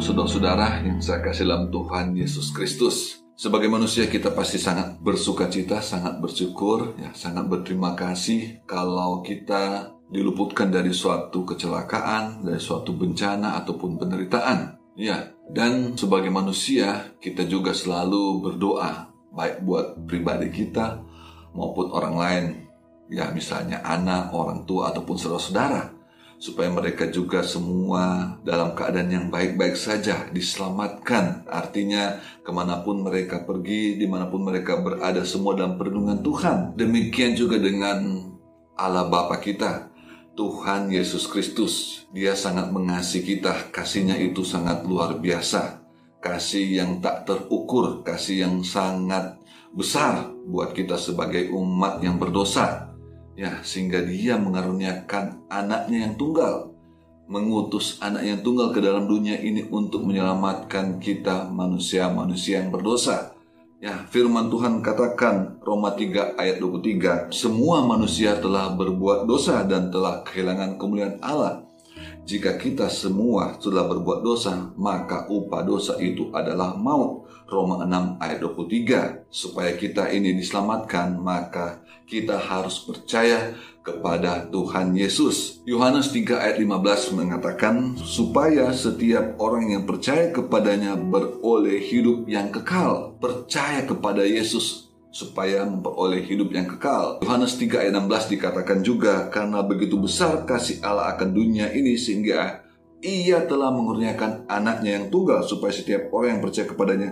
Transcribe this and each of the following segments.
saudara-saudara yang saya kasih dalam Tuhan Yesus Kristus. Sebagai manusia kita pasti sangat bersuka cita, sangat bersyukur, ya, sangat berterima kasih kalau kita diluputkan dari suatu kecelakaan, dari suatu bencana ataupun penderitaan. Ya, dan sebagai manusia kita juga selalu berdoa baik buat pribadi kita maupun orang lain. Ya, misalnya anak, orang tua ataupun saudara-saudara supaya mereka juga semua dalam keadaan yang baik-baik saja diselamatkan. Artinya ke mana pun mereka pergi di mana pun mereka berada semua dalam perlindungan Tuhan. Demikian juga dengan Allah Bapa kita Tuhan Yesus Kristus. Dia sangat mengasihi kita. Kasihnya itu sangat luar biasa. Kasih yang tak terukur kasih yang sangat besar buat kita sebagai umat yang berdosa Ya, sehingga dia mengaruniakan anaknya yang tunggal. Mengutus anak yang tunggal ke dalam dunia ini untuk menyelamatkan kita manusia-manusia yang berdosa. Ya, firman Tuhan katakan Roma 3 ayat 23, semua manusia telah berbuat dosa dan telah kehilangan kemuliaan Allah. Jika kita semua sudah berbuat dosa, maka upah dosa itu adalah maut. Roma 6 ayat 23. Supaya kita ini diselamatkan, maka kita harus percaya kepada Tuhan Yesus. Yohanes 3 ayat 15 mengatakan supaya setiap orang yang percaya kepadanya beroleh hidup yang kekal. Percaya kepada Yesus supaya memperoleh hidup yang kekal. Yohanes 3 ayat 16 dikatakan juga karena begitu besar kasih Allah akan dunia ini sehingga ia telah mengurniakan anaknya yang tunggal supaya setiap orang yang percaya kepadanya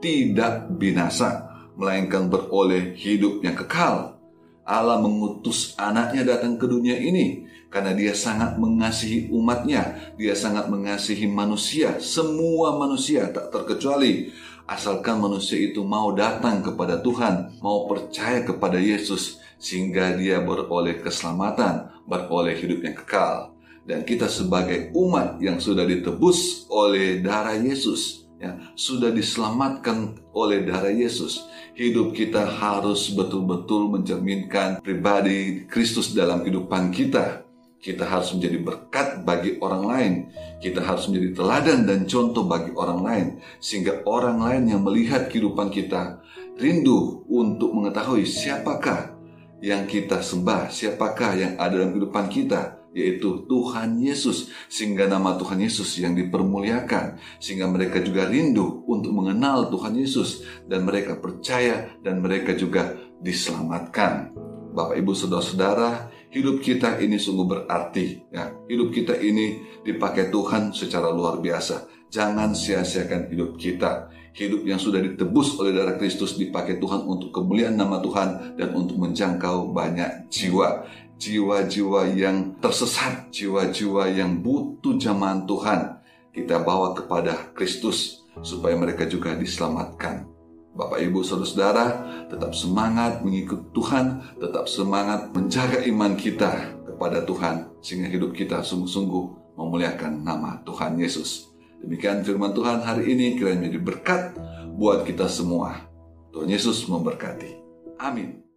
tidak binasa, melainkan beroleh hidup yang kekal. Allah mengutus anaknya datang ke dunia ini karena dia sangat mengasihi umatnya, dia sangat mengasihi manusia, semua manusia tak terkecuali. Asalkan manusia itu mau datang kepada Tuhan, mau percaya kepada Yesus, sehingga dia beroleh keselamatan, beroleh hidup yang kekal. Dan kita sebagai umat yang sudah ditebus oleh darah Yesus, ya sudah diselamatkan oleh darah Yesus. Hidup kita harus betul-betul mencerminkan pribadi Kristus dalam kehidupan kita. Kita harus menjadi berkat bagi orang lain. Kita harus menjadi teladan dan contoh bagi orang lain. Sehingga orang lain yang melihat kehidupan kita rindu untuk mengetahui siapakah yang kita sembah, siapakah yang ada dalam kehidupan kita yaitu Tuhan Yesus sehingga nama Tuhan Yesus yang dipermuliakan sehingga mereka juga rindu untuk mengenal Tuhan Yesus dan mereka percaya dan mereka juga diselamatkan. Bapak Ibu Saudara-saudara, hidup kita ini sungguh berarti ya. Hidup kita ini dipakai Tuhan secara luar biasa. Jangan sia-siakan hidup kita. Hidup yang sudah ditebus oleh darah Kristus dipakai Tuhan untuk kemuliaan nama Tuhan dan untuk menjangkau banyak jiwa jiwa-jiwa yang tersesat, jiwa-jiwa yang butuh zaman Tuhan, kita bawa kepada Kristus supaya mereka juga diselamatkan. Bapak, Ibu, Saudara-saudara, tetap semangat mengikut Tuhan, tetap semangat menjaga iman kita kepada Tuhan, sehingga hidup kita sungguh-sungguh memuliakan nama Tuhan Yesus. Demikian firman Tuhan hari ini kiranya menjadi berkat buat kita semua. Tuhan Yesus memberkati. Amin.